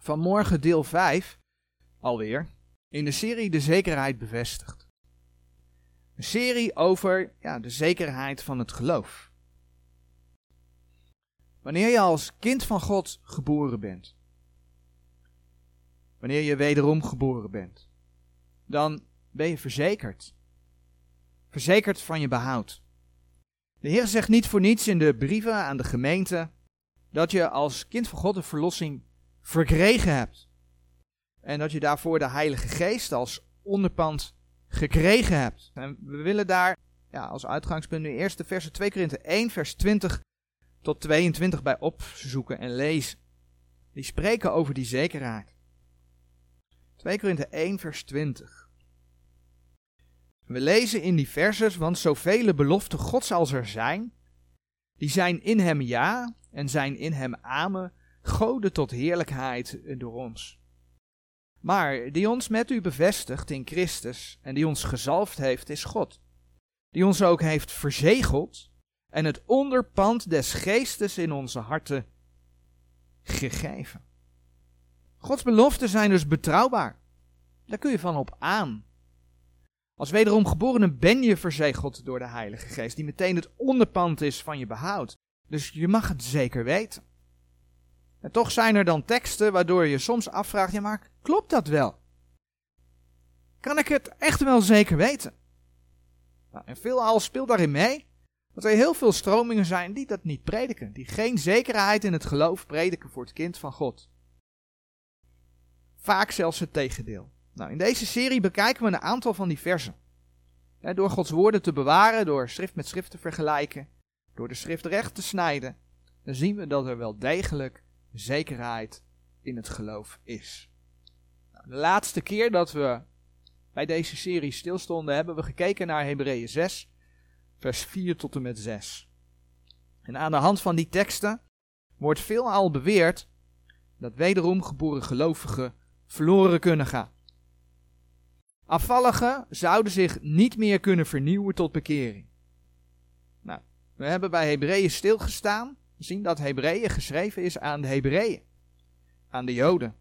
Vanmorgen deel 5, alweer, in de serie De Zekerheid Bevestigd. Een serie over ja, de zekerheid van het geloof. Wanneer je als kind van God geboren bent, wanneer je wederom geboren bent, dan ben je verzekerd. Verzekerd van je behoud. De Heer zegt niet voor niets in de brieven aan de gemeente dat je als kind van God de verlossing verkregen hebt. En dat je daarvoor de Heilige Geest als onderpand gekregen hebt. En we willen daar ja, als uitgangspunt nu eerst de versen 2 Korinthe 1, vers 20 tot 22 bij opzoeken en lezen. Die spreken over die zekerheid. 2 Korinthe 1, vers 20. We lezen in die verses, want zoveel beloften Gods als er zijn, die zijn in hem ja en zijn in hem amen, goden tot heerlijkheid door ons. Maar die ons met u bevestigt in Christus en die ons gezalfd heeft, is God. Die ons ook heeft verzegeld en het onderpand des geestes in onze harten gegeven. Gods beloften zijn dus betrouwbaar. Daar kun je van op aan. Als wederom geborene ben je verzegeld door de Heilige Geest, die meteen het onderpand is van je behoud. Dus je mag het zeker weten. En toch zijn er dan teksten waardoor je soms afvraagt, ja maar klopt dat wel? Kan ik het echt wel zeker weten? Nou, en veelal speelt daarin mee dat er heel veel stromingen zijn die dat niet prediken, die geen zekerheid in het geloof prediken voor het kind van God. Vaak zelfs het tegendeel. Nou, in deze serie bekijken we een aantal van die versen. door Gods woorden te bewaren, door schrift met schrift te vergelijken, door de schrift recht te snijden, dan zien we dat er wel degelijk zekerheid in het geloof is. Nou, de laatste keer dat we bij deze serie stilstonden, hebben we gekeken naar Hebreeën 6, vers 4 tot en met 6. En aan de hand van die teksten wordt veelal beweerd dat wederom geboren gelovigen verloren kunnen gaan. Afvalligen zouden zich niet meer kunnen vernieuwen tot bekering. Nou, we hebben bij Hebreeën stilgestaan zien dat Hebreeën geschreven is aan de Hebreeën, aan de Joden.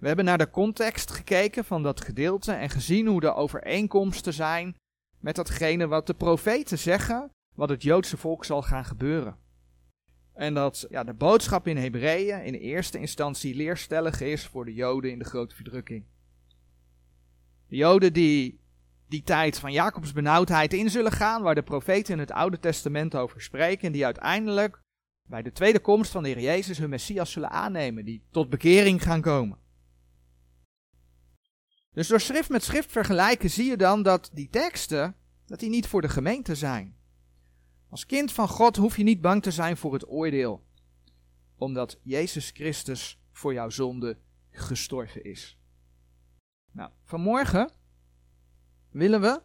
We hebben naar de context gekeken van dat gedeelte en gezien hoe de overeenkomsten zijn met datgene wat de profeten zeggen, wat het Joodse volk zal gaan gebeuren. En dat ja, de boodschap in Hebreeën in eerste instantie leerstellig is voor de Joden in de grote verdrukking. De Joden die die tijd van Jacobs benauwdheid in zullen gaan, waar de profeten in het Oude Testament over spreken, en die uiteindelijk bij de tweede komst van de Heer Jezus hun Messias zullen aannemen, die tot bekering gaan komen. Dus door schrift met schrift vergelijken zie je dan dat die teksten, dat die niet voor de gemeente zijn. Als kind van God hoef je niet bang te zijn voor het oordeel, omdat Jezus Christus voor jouw zonde gestorven is. Nou, vanmorgen willen we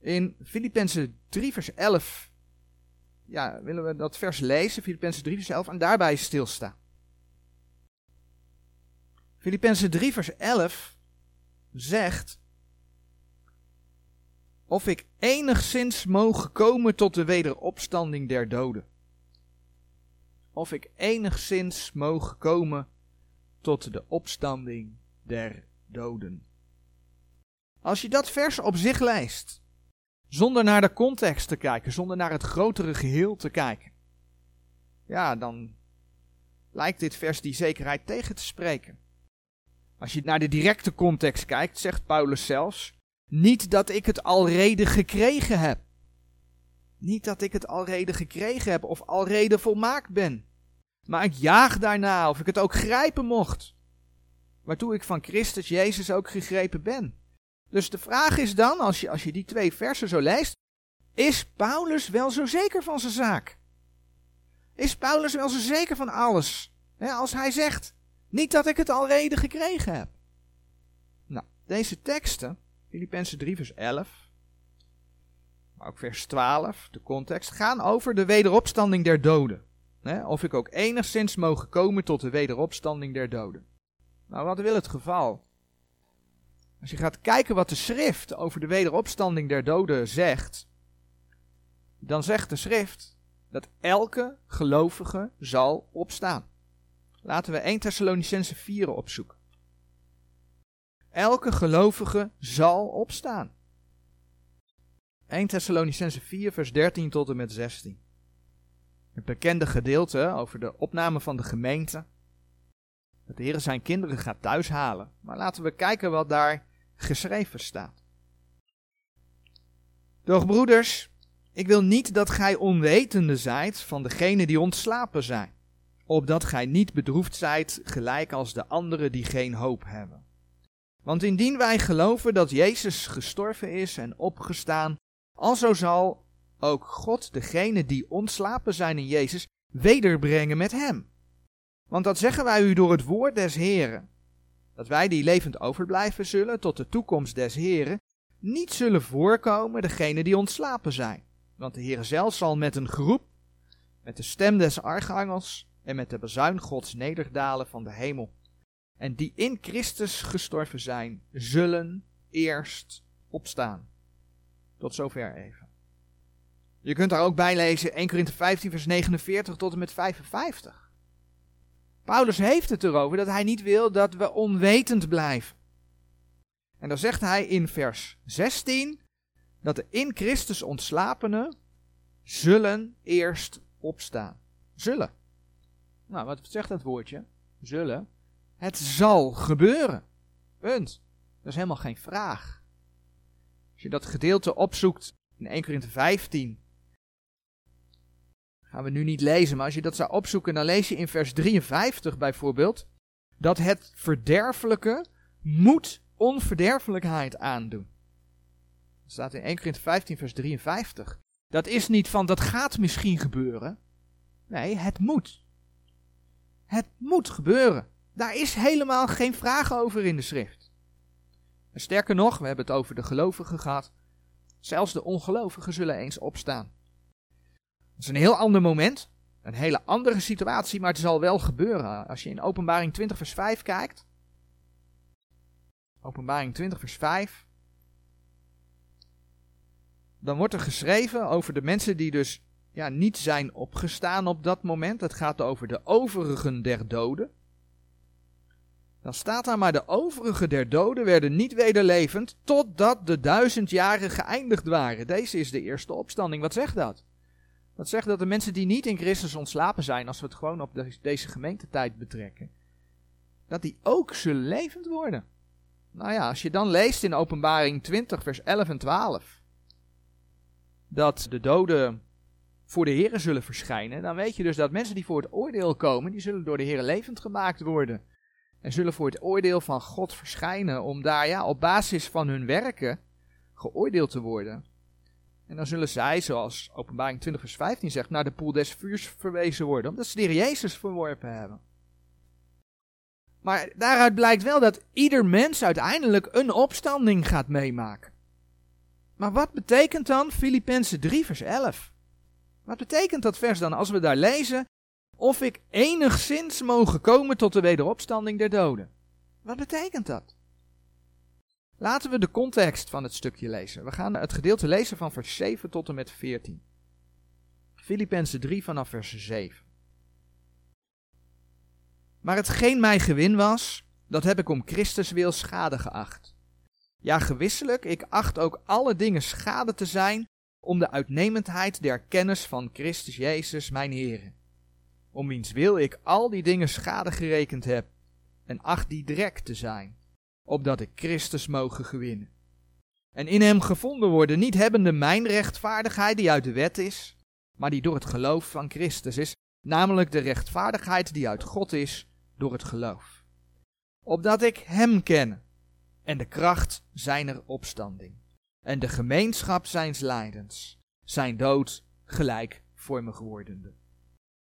in Filippenzen 3 vers 11 ja, willen we dat vers lezen, Filippenzen 3 vers 11, en daarbij stilstaan. Filippenzen 3 vers 11 zegt, of ik enigszins mogen komen tot de wederopstanding der doden. Of ik enigszins mogen komen tot de opstanding der doden. Als je dat vers op zich leest, zonder naar de context te kijken, zonder naar het grotere geheel te kijken. Ja, dan lijkt dit vers die zekerheid tegen te spreken. Als je naar de directe context kijkt, zegt Paulus zelfs: Niet dat ik het alrede gekregen heb. Niet dat ik het alrede gekregen heb of alrede volmaakt ben. Maar ik jaag daarna of ik het ook grijpen mocht. Waartoe ik van Christus Jezus ook gegrepen ben. Dus de vraag is dan, als je, als je die twee versen zo leest, is Paulus wel zo zeker van zijn zaak? Is Paulus wel zo zeker van alles? als hij zegt, niet dat ik het al reden gekregen heb. Nou, deze teksten, Filippenzen 3 vers 11, maar ook vers 12, de context, gaan over de wederopstanding der doden. of ik ook enigszins mogen komen tot de wederopstanding der doden. Nou, wat wil het geval? Als je gaat kijken wat de schrift over de wederopstanding der doden zegt, dan zegt de schrift dat elke gelovige zal opstaan. Laten we 1 Thessalonicense 4 opzoeken. Elke gelovige zal opstaan. 1 Thessalonicense 4 vers 13 tot en met 16. Het bekende gedeelte over de opname van de gemeente. Dat de Heer zijn kinderen gaat thuishalen. Maar laten we kijken wat daar geschreven staat. Doch broeders, ik wil niet dat gij onwetende zijt van degenen die ontslapen zijn, opdat gij niet bedroefd zijt gelijk als de anderen die geen hoop hebben. Want indien wij geloven dat Jezus gestorven is en opgestaan, alzo zal ook God degene die ontslapen zijn in Jezus wederbrengen met hem. Want dat zeggen wij u door het woord des Heren, dat wij die levend overblijven zullen tot de toekomst des Heren, niet zullen voorkomen degene die ontslapen zijn. Want de Heer zelf zal met een groep, met de stem des archangels en met de bezuin Gods nederdalen van de hemel. En die in Christus gestorven zijn, zullen eerst opstaan. Tot zover even. Je kunt daar ook bij lezen 1 Korinthe 15 vers 49 tot en met 55. Paulus heeft het erover dat hij niet wil dat we onwetend blijven. En dan zegt hij in vers 16 dat de in Christus ontslapenen zullen eerst opstaan. Zullen. Nou, wat zegt dat woordje? Zullen. Het zal gebeuren. Punt. Dat is helemaal geen vraag. Als je dat gedeelte opzoekt in 1 Korinthe 15, gaan we nu niet lezen, maar als je dat zou opzoeken, dan lees je in vers 53 bijvoorbeeld, dat het verderfelijke moet onverderfelijkheid aandoen. Dat staat in 1 Korinthe 15 vers 53. Dat is niet van dat gaat misschien gebeuren. Nee, het moet. Het moet gebeuren. Daar is helemaal geen vraag over in de schrift. En sterker nog, we hebben het over de gelovigen gehad. Zelfs de ongelovigen zullen eens opstaan. Dat is een heel ander moment, een hele andere situatie, maar het zal wel gebeuren. Als je in Openbaring 20 vers 5 kijkt. Openbaring 20 vers 5. Dan wordt er geschreven over de mensen die dus ja, niet zijn opgestaan op dat moment. Het gaat over de overigen der doden. Dan staat daar maar de overigen der doden werden niet wederlevend totdat de duizend jaren geëindigd waren. Deze is de eerste opstanding. Wat zegt dat? Dat zegt dat de mensen die niet in Christus ontslapen zijn, als we het gewoon op deze gemeentetijd betrekken, dat die ook zullen levend worden. Nou ja, als je dan leest in Openbaring 20, vers 11 en 12, dat de doden voor de Heeren zullen verschijnen, dan weet je dus dat mensen die voor het oordeel komen, die zullen door de Heeren levend gemaakt worden. En zullen voor het oordeel van God verschijnen, om daar ja, op basis van hun werken geoordeeld te worden. En dan zullen zij, zoals Openbaring 20 vers 15 zegt, naar de poel des vuurs verwezen worden, omdat ze de Jezus verworpen hebben. Maar daaruit blijkt wel dat ieder mens uiteindelijk een opstanding gaat meemaken. Maar wat betekent dan Filippenzen 3 vers 11? Wat betekent dat vers dan als we daar lezen? Of ik enigszins mogen komen tot de wederopstanding der doden. Wat betekent dat? Laten we de context van het stukje lezen. We gaan het gedeelte lezen van vers 7 tot en met 14. Filippenzen 3 vanaf vers 7. Maar hetgeen mij gewin was, dat heb ik om Christus wil schade geacht. Ja, gewisselijk, ik acht ook alle dingen schade te zijn om de uitnemendheid der kennis van Christus Jezus mijn Heer. Om wiens wil ik al die dingen schade gerekend heb en acht die drek te zijn, opdat ik Christus mogen gewinnen. En in hem gevonden worden, niet hebbende mijn rechtvaardigheid die uit de wet is, maar die door het geloof van Christus is, namelijk de rechtvaardigheid die uit God is door het geloof. Opdat ik Hem ken en de kracht zijner opstanding en de gemeenschap zijns lijdens, zijn dood gelijk voor me gewordende.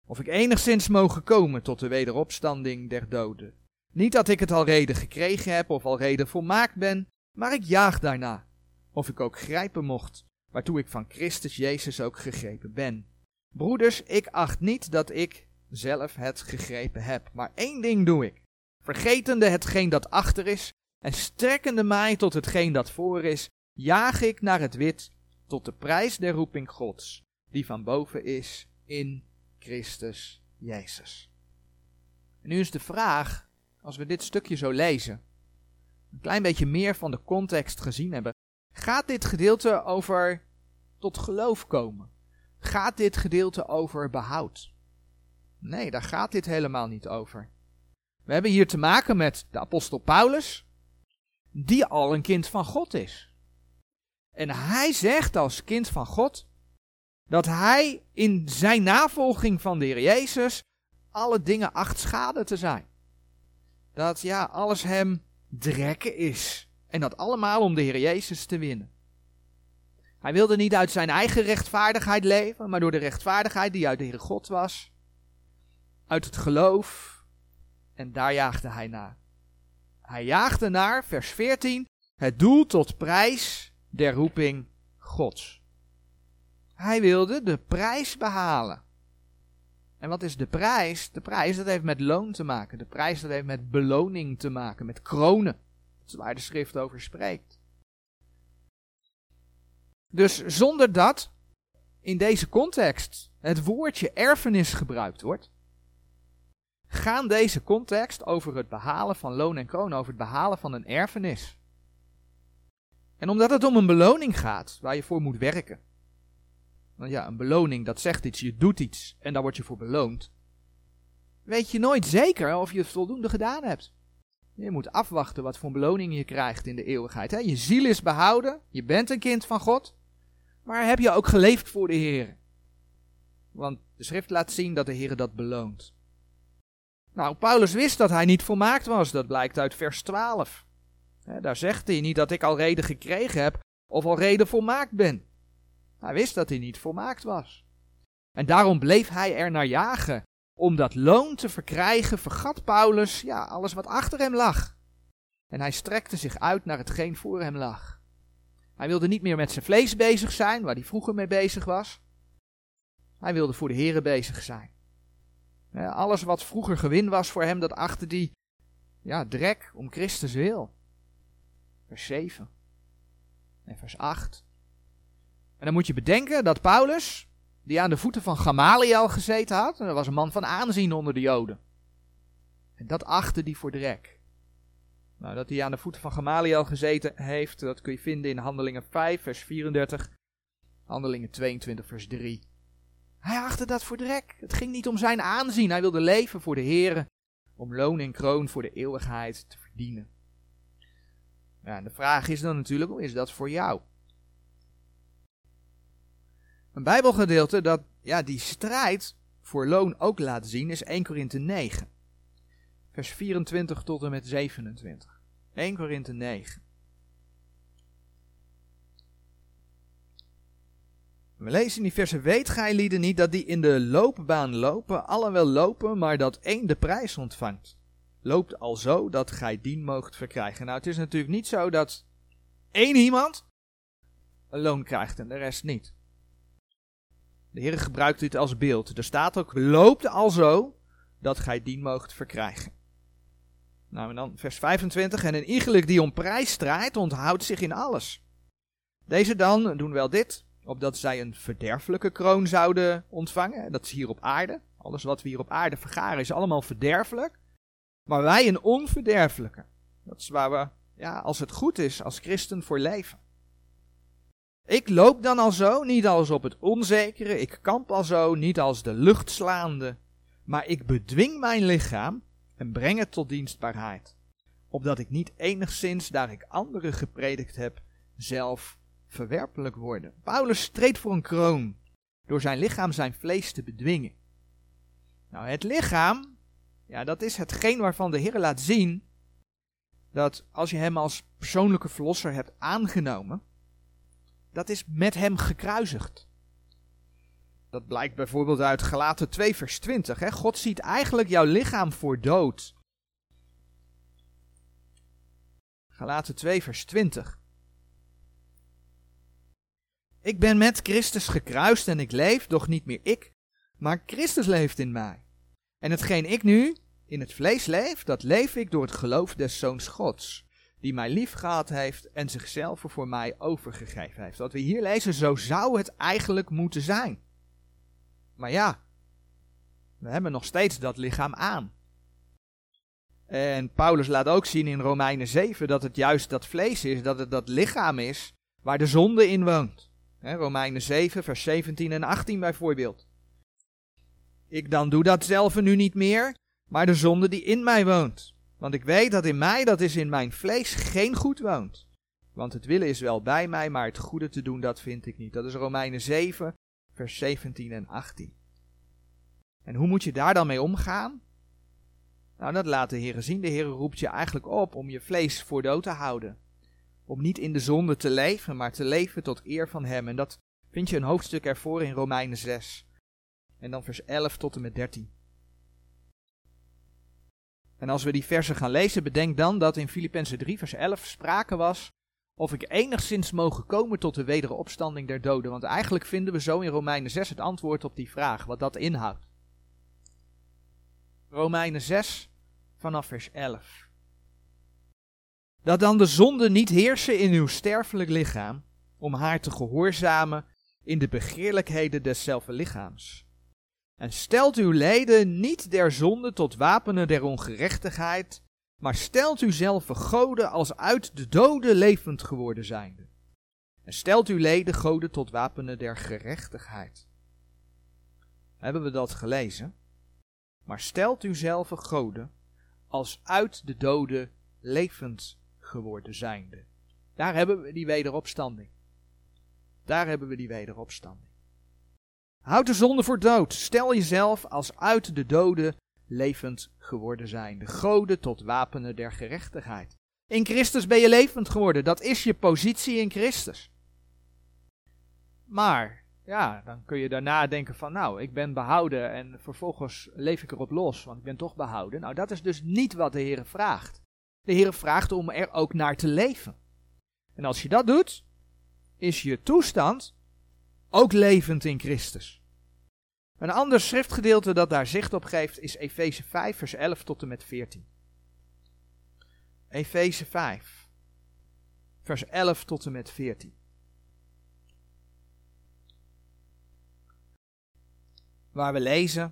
Of ik enigszins mogen komen tot de wederopstanding der doden. Niet dat ik het al reden gekregen heb of al reden volmaakt ben, maar ik jaag daarna. Of ik ook grijpen mocht, waartoe ik van Christus Jezus ook gegrepen ben. Broeders, ik acht niet dat ik zelf het gegrepen heb. Maar één ding doe ik. Vergetende hetgeen dat achter is en strekkende mij tot hetgeen dat voor is, jaag ik naar het wit tot de prijs der roeping Gods, die van boven is in Christus Jezus. Nu is de vraag, als we dit stukje zo lezen, een klein beetje meer van de context gezien hebben, gaat dit gedeelte over tot geloof komen? Gaat dit gedeelte over behoud? Nee, daar gaat dit helemaal niet over. We hebben hier te maken met de apostel Paulus, die al een kind van God is. En hij zegt als kind van God dat hij in zijn navolging van de Heer Jezus alle dingen acht schade te zijn. Dat ja, alles hem drekken is. En dat allemaal om de Heer Jezus te winnen. Hij wilde niet uit zijn eigen rechtvaardigheid leven, maar door de rechtvaardigheid die uit de Heere God was. Uit het geloof. En daar jaagde hij naar. Hij jaagde naar, vers 14, het doel tot prijs der roeping Gods. Hij wilde de prijs behalen. En wat is de prijs? De prijs dat heeft met loon te maken. De prijs dat heeft met beloning te maken, met kronen. Dat is waar de schrift over spreekt. Dus zonder dat in deze context het woordje erfenis gebruikt wordt, gaan deze context over het behalen van loon en kroon, over het behalen van een erfenis. En omdat het om een beloning gaat waar je voor moet werken. Want ja, een beloning dat zegt iets, je doet iets en daar word je voor beloond. Weet je nooit zeker of je het voldoende gedaan hebt. Je moet afwachten wat voor beloning je krijgt in de eeuwigheid. Hè? Je ziel is behouden, je bent een kind van God. Maar heb je ook geleefd voor de Heer? Want de schrift laat zien dat de Heer dat beloont. Nou, Paulus wist dat hij niet volmaakt was. Dat blijkt uit vers 12. Daar zegt hij niet dat ik al reden gekregen heb of al reden volmaakt ben. Hij wist dat hij niet volmaakt was. En daarom bleef hij er naar jagen. Om dat loon te verkrijgen vergat Paulus ja, alles wat achter hem lag. En hij strekte zich uit naar hetgeen voor hem lag. Hij wilde niet meer met zijn vlees bezig zijn, waar hij vroeger mee bezig was. Hij wilde voor de Here bezig zijn. alles wat vroeger gewin was voor hem, dat achter die ja, drek om Christus wil. Vers 7 en vers 8. En dan moet je bedenken dat Paulus, die aan de voeten van Gamaliel gezeten had, en dat was een man van aanzien onder de Joden. En dat achtte die voor drek. Nou, dat hij aan de voeten van Gamaliel gezeten heeft, dat kun je vinden in Handelingen 5, vers 34, Handelingen 22, vers 3. Hij achtte dat voor drek. Het ging niet om zijn aanzien. Hij wilde leven voor de Here, om loon en kroon voor de eeuwigheid te verdienen. Ja, en de vraag is dan natuurlijk, is dat voor jou? Een Bijbelgedeelte dat ja, die strijd voor loon ook laat zien is 1 Korinthe 9. Vers 24 tot en met 27. 1 Korinthe 9. We lezen in die versen, weet gij lieden niet dat die in de loopbaan lopen, allen wel lopen, maar dat één de prijs ontvangt. Loopt al zo dat gij dien moogt verkrijgen. Nou, het is natuurlijk niet zo dat één iemand een loon krijgt en de rest niet. De Heer gebruikt dit als beeld. Er staat ook, loopt al zo dat gij dien moogt verkrijgen. Nou, en dan vers 25. En een iegelijk die om prijs strijdt, onthoudt zich in alles. Deze dan doen wel dit, opdat zij een verderfelijke kroon zouden ontvangen. Dat is hier op aarde. Alles wat we hier op aarde vergaren is allemaal verderfelijk. Maar wij een onverderfelijke. Dat is waar we, ja, als het goed is, als christen voor leven. Ik loop dan al zo, niet als op het onzekere, ik kamp al zo, niet als de luchtslaande, maar ik bedwing mijn lichaam en breng het tot dienstbaarheid, opdat ik niet enigszins, daar ik anderen gepredikt heb, zelf verwerpelijk worden. Paulus streed voor een kroon, door zijn lichaam zijn vlees te bedwingen. Nou, het lichaam, ja, dat is hetgeen waarvan de Heer laat zien, dat als je hem als persoonlijke verlosser hebt aangenomen, dat is met hem gekruisigd. Dat blijkt bijvoorbeeld uit Galaten 2 vers 20. Hè? God ziet eigenlijk jouw lichaam voor dood. Galaten 2 vers 20. Ik ben met Christus gekruist en ik leef, doch niet meer ik, maar Christus leeft in mij. En hetgeen ik nu in het vlees leef, dat leef ik door het geloof des Zoons Gods die mij lief gehad heeft en zichzelf voor mij overgegeven heeft. Wat we hier lezen, zo zou het eigenlijk moeten zijn. Maar ja, we hebben nog steeds dat lichaam aan. En Paulus laat ook zien in Romeinen 7 dat het juist dat vlees is, dat het dat lichaam is waar de zonde in woont. Romeinen 7, vers 17 en 18 bijvoorbeeld. Ik dan doe dat zelf nu niet meer, maar de zonde die in mij woont. Want ik weet dat in mij, dat is in mijn vlees, geen goed woont. Want het willen is wel bij mij, maar het goede te doen, dat vind ik niet. Dat is Romeinen 7, vers 17 en 18. En hoe moet je daar dan mee omgaan? Nou, dat laat de Heer zien. De Heer roept je eigenlijk op om je vlees voor dood te houden. Om niet in de zonde te leven, maar te leven tot eer van Hem. En dat vind je een hoofdstuk ervoor in Romeinen 6. En dan vers 11 tot en met 13. En als we die versen gaan lezen, bedenk dan dat in Filippenzen 3 vers 11 sprake was of ik enigszins mogen komen tot de wederopstanding der doden. Want eigenlijk vinden we zo in Romeinen 6 het antwoord op die vraag, wat dat inhoudt. Romeinen 6 vanaf vers 11. Dat dan de zonde niet heersen in uw sterfelijk lichaam, om haar te gehoorzamen in de begeerlijkheden deszelfde lichaams. En stelt uw leden niet der zonde tot wapenen der ongerechtigheid, maar stelt u zelf goden als uit de doden levend geworden zijnde. En stelt uw leden goden tot wapenen der gerechtigheid. Hebben we dat gelezen? Maar stelt u zelf goden als uit de doden levend geworden zijnde. Daar hebben we die wederopstanding. Daar hebben we die wederopstanding. Houd de zonde voor dood. Stel jezelf als uit de doden levend geworden zijn. De goden tot wapenen der gerechtigheid. In Christus ben je levend geworden. Dat is je positie in Christus. Maar, ja, dan kun je daarna denken van, nou, ik ben behouden en vervolgens leef ik erop los, want ik ben toch behouden. Nou, dat is dus niet wat de Heer vraagt. De Heer vraagt om er ook naar te leven. En als je dat doet, is je toestand ook levend in Christus. Een ander schriftgedeelte dat daar zicht op geeft is Efeze 5, vers 11 tot en met 14. Efeze 5, vers 11 tot en met 14. Waar we lezen.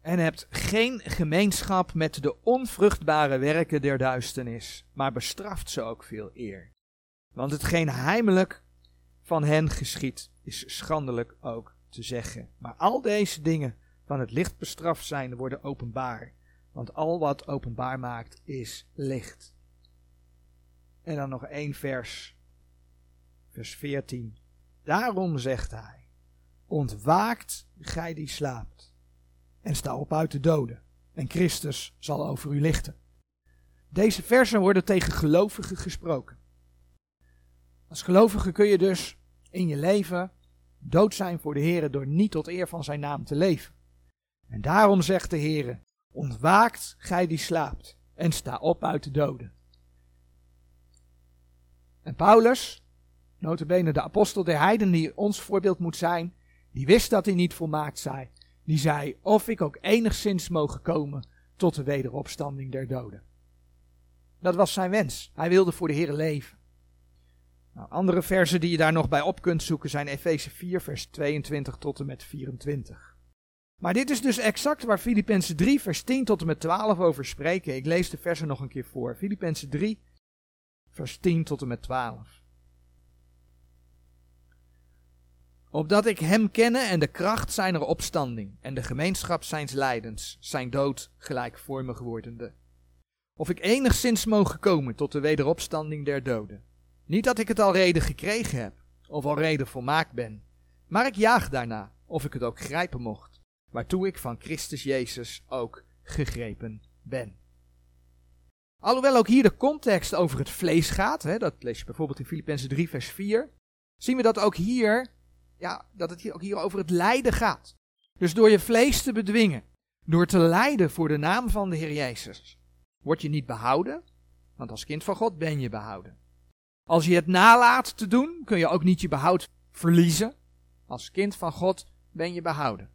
En hebt geen gemeenschap met de onvruchtbare werken der duisternis, maar bestraft ze ook veel eer. Want hetgeen heimelijk van hen geschiet, is schandelijk ook te zeggen. Maar al deze dingen van het licht bestraft zijn worden openbaar. Want al wat openbaar maakt is licht. En dan nog één vers. Vers 14. Daarom zegt hij: Ontwaakt gij die slaapt. En sta op uit de doden. En Christus zal over u lichten. Deze versen worden tegen gelovigen gesproken. Als gelovige kun je dus in je leven dood zijn voor de Heer door niet tot eer van zijn naam te leven. En daarom zegt de Heer, ontwaakt gij die slaapt en sta op uit de doden. En Paulus, notabene de apostel der heiden die ons voorbeeld moet zijn, die wist dat hij niet volmaakt zei. Die zei, of ik ook enigszins mogen komen tot de wederopstanding der doden. Dat was zijn wens. Hij wilde voor de Heer leven. Nou, andere versen die je daar nog bij op kunt zoeken zijn Efeze 4, vers 22 tot en met 24. Maar dit is dus exact waar Filippenzen 3, vers 10 tot en met 12 over spreken. Ik lees de versen nog een keer voor. Filippenzen 3, vers 10 tot en met 12. Opdat ik hem kennen en de kracht zijner opstanding en de gemeenschap zijns lijdens, zijn dood gelijkvormig wordende. Of ik enigszins mogen komen tot de wederopstanding der doden. Niet dat ik het al reden gekregen heb, of al reden volmaakt ben, maar ik jaag daarna, of ik het ook grijpen mocht, waartoe ik van Christus Jezus ook gegrepen ben. Alhoewel ook hier de context over het vlees gaat, hè, dat lees je bijvoorbeeld in Filippenzen 3 vers 4, zien we dat ook hier, ja, dat het hier ook hier over het lijden gaat. Dus door je vlees te bedwingen, door te lijden voor de naam van de Heer Jezus, word je niet behouden, want als kind van God ben je behouden. Als je het nalaat te doen, kun je ook niet je behoud verliezen. Als kind van God ben je behouden.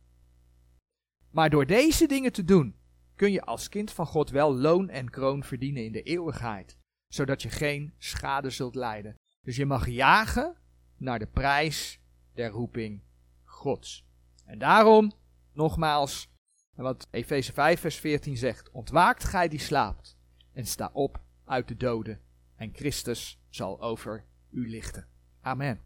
Maar door deze dingen te doen, kun je als kind van God wel loon en kroon verdienen in de eeuwigheid, zodat je geen schade zult lijden. Dus je mag jagen naar de prijs der roeping Gods. En daarom, nogmaals, wat Efeze 5 vers 14 zegt, ontwaakt gij die slaapt en sta op uit de doden en Christus zal over u lichten. Amen.